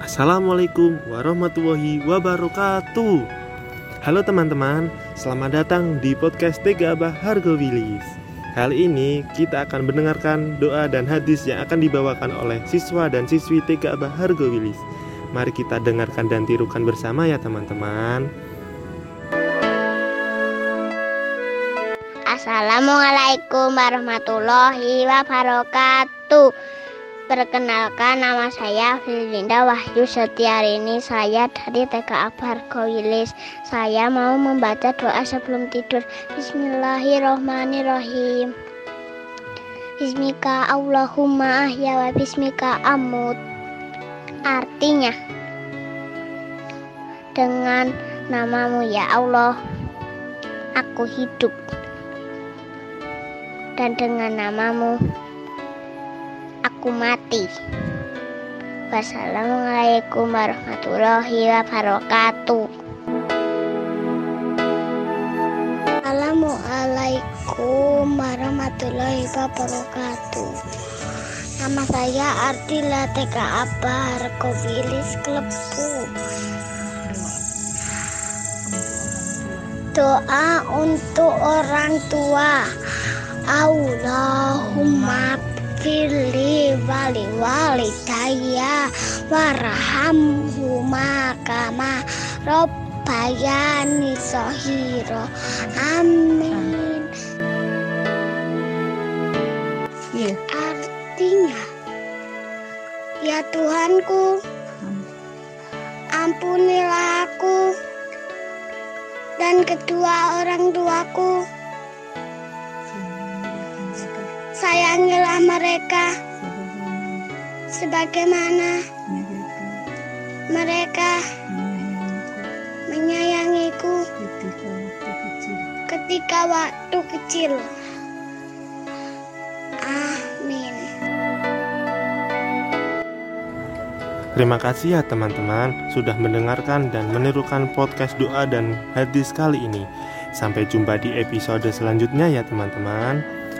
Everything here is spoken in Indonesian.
Assalamualaikum warahmatullahi wabarakatuh. Halo teman-teman, selamat datang di podcast Tega Abah Hargo Wilis Kali ini kita akan mendengarkan doa dan hadis yang akan dibawakan oleh siswa dan siswi Tega Abah Hargo Wilis Mari kita dengarkan dan tirukan bersama ya teman-teman. Assalamualaikum warahmatullahi wabarakatuh Perkenalkan nama saya Filinda Wahyu. Setiarini Saya dari TK Abar Kowilis Saya mau membaca doa sebelum tidur. Bismillahirrohmanirrohim Bismika Allahumma ahya wa bismika amut. Artinya Dengan namamu ya Allah Aku hidup. Dan dengan namamu aku mati. Wassalamualaikum warahmatullahi wabarakatuh. Assalamualaikum warahmatullahi wabarakatuh. Nama saya Ardila Teka Abar Kobilis Klepu. Doa untuk orang tua. Allahumma fili wali wali daya warhamhuma kama robbayani sohiro amin. Iya. artinya ya Tuhanku ampunilah aku dan kedua orang tuaku. Sayangilah mereka sebagaimana mereka menyayangiku ketika waktu kecil. Amin. Terima kasih ya teman-teman sudah mendengarkan dan menirukan podcast doa dan hadis kali ini. Sampai jumpa di episode selanjutnya ya teman-teman.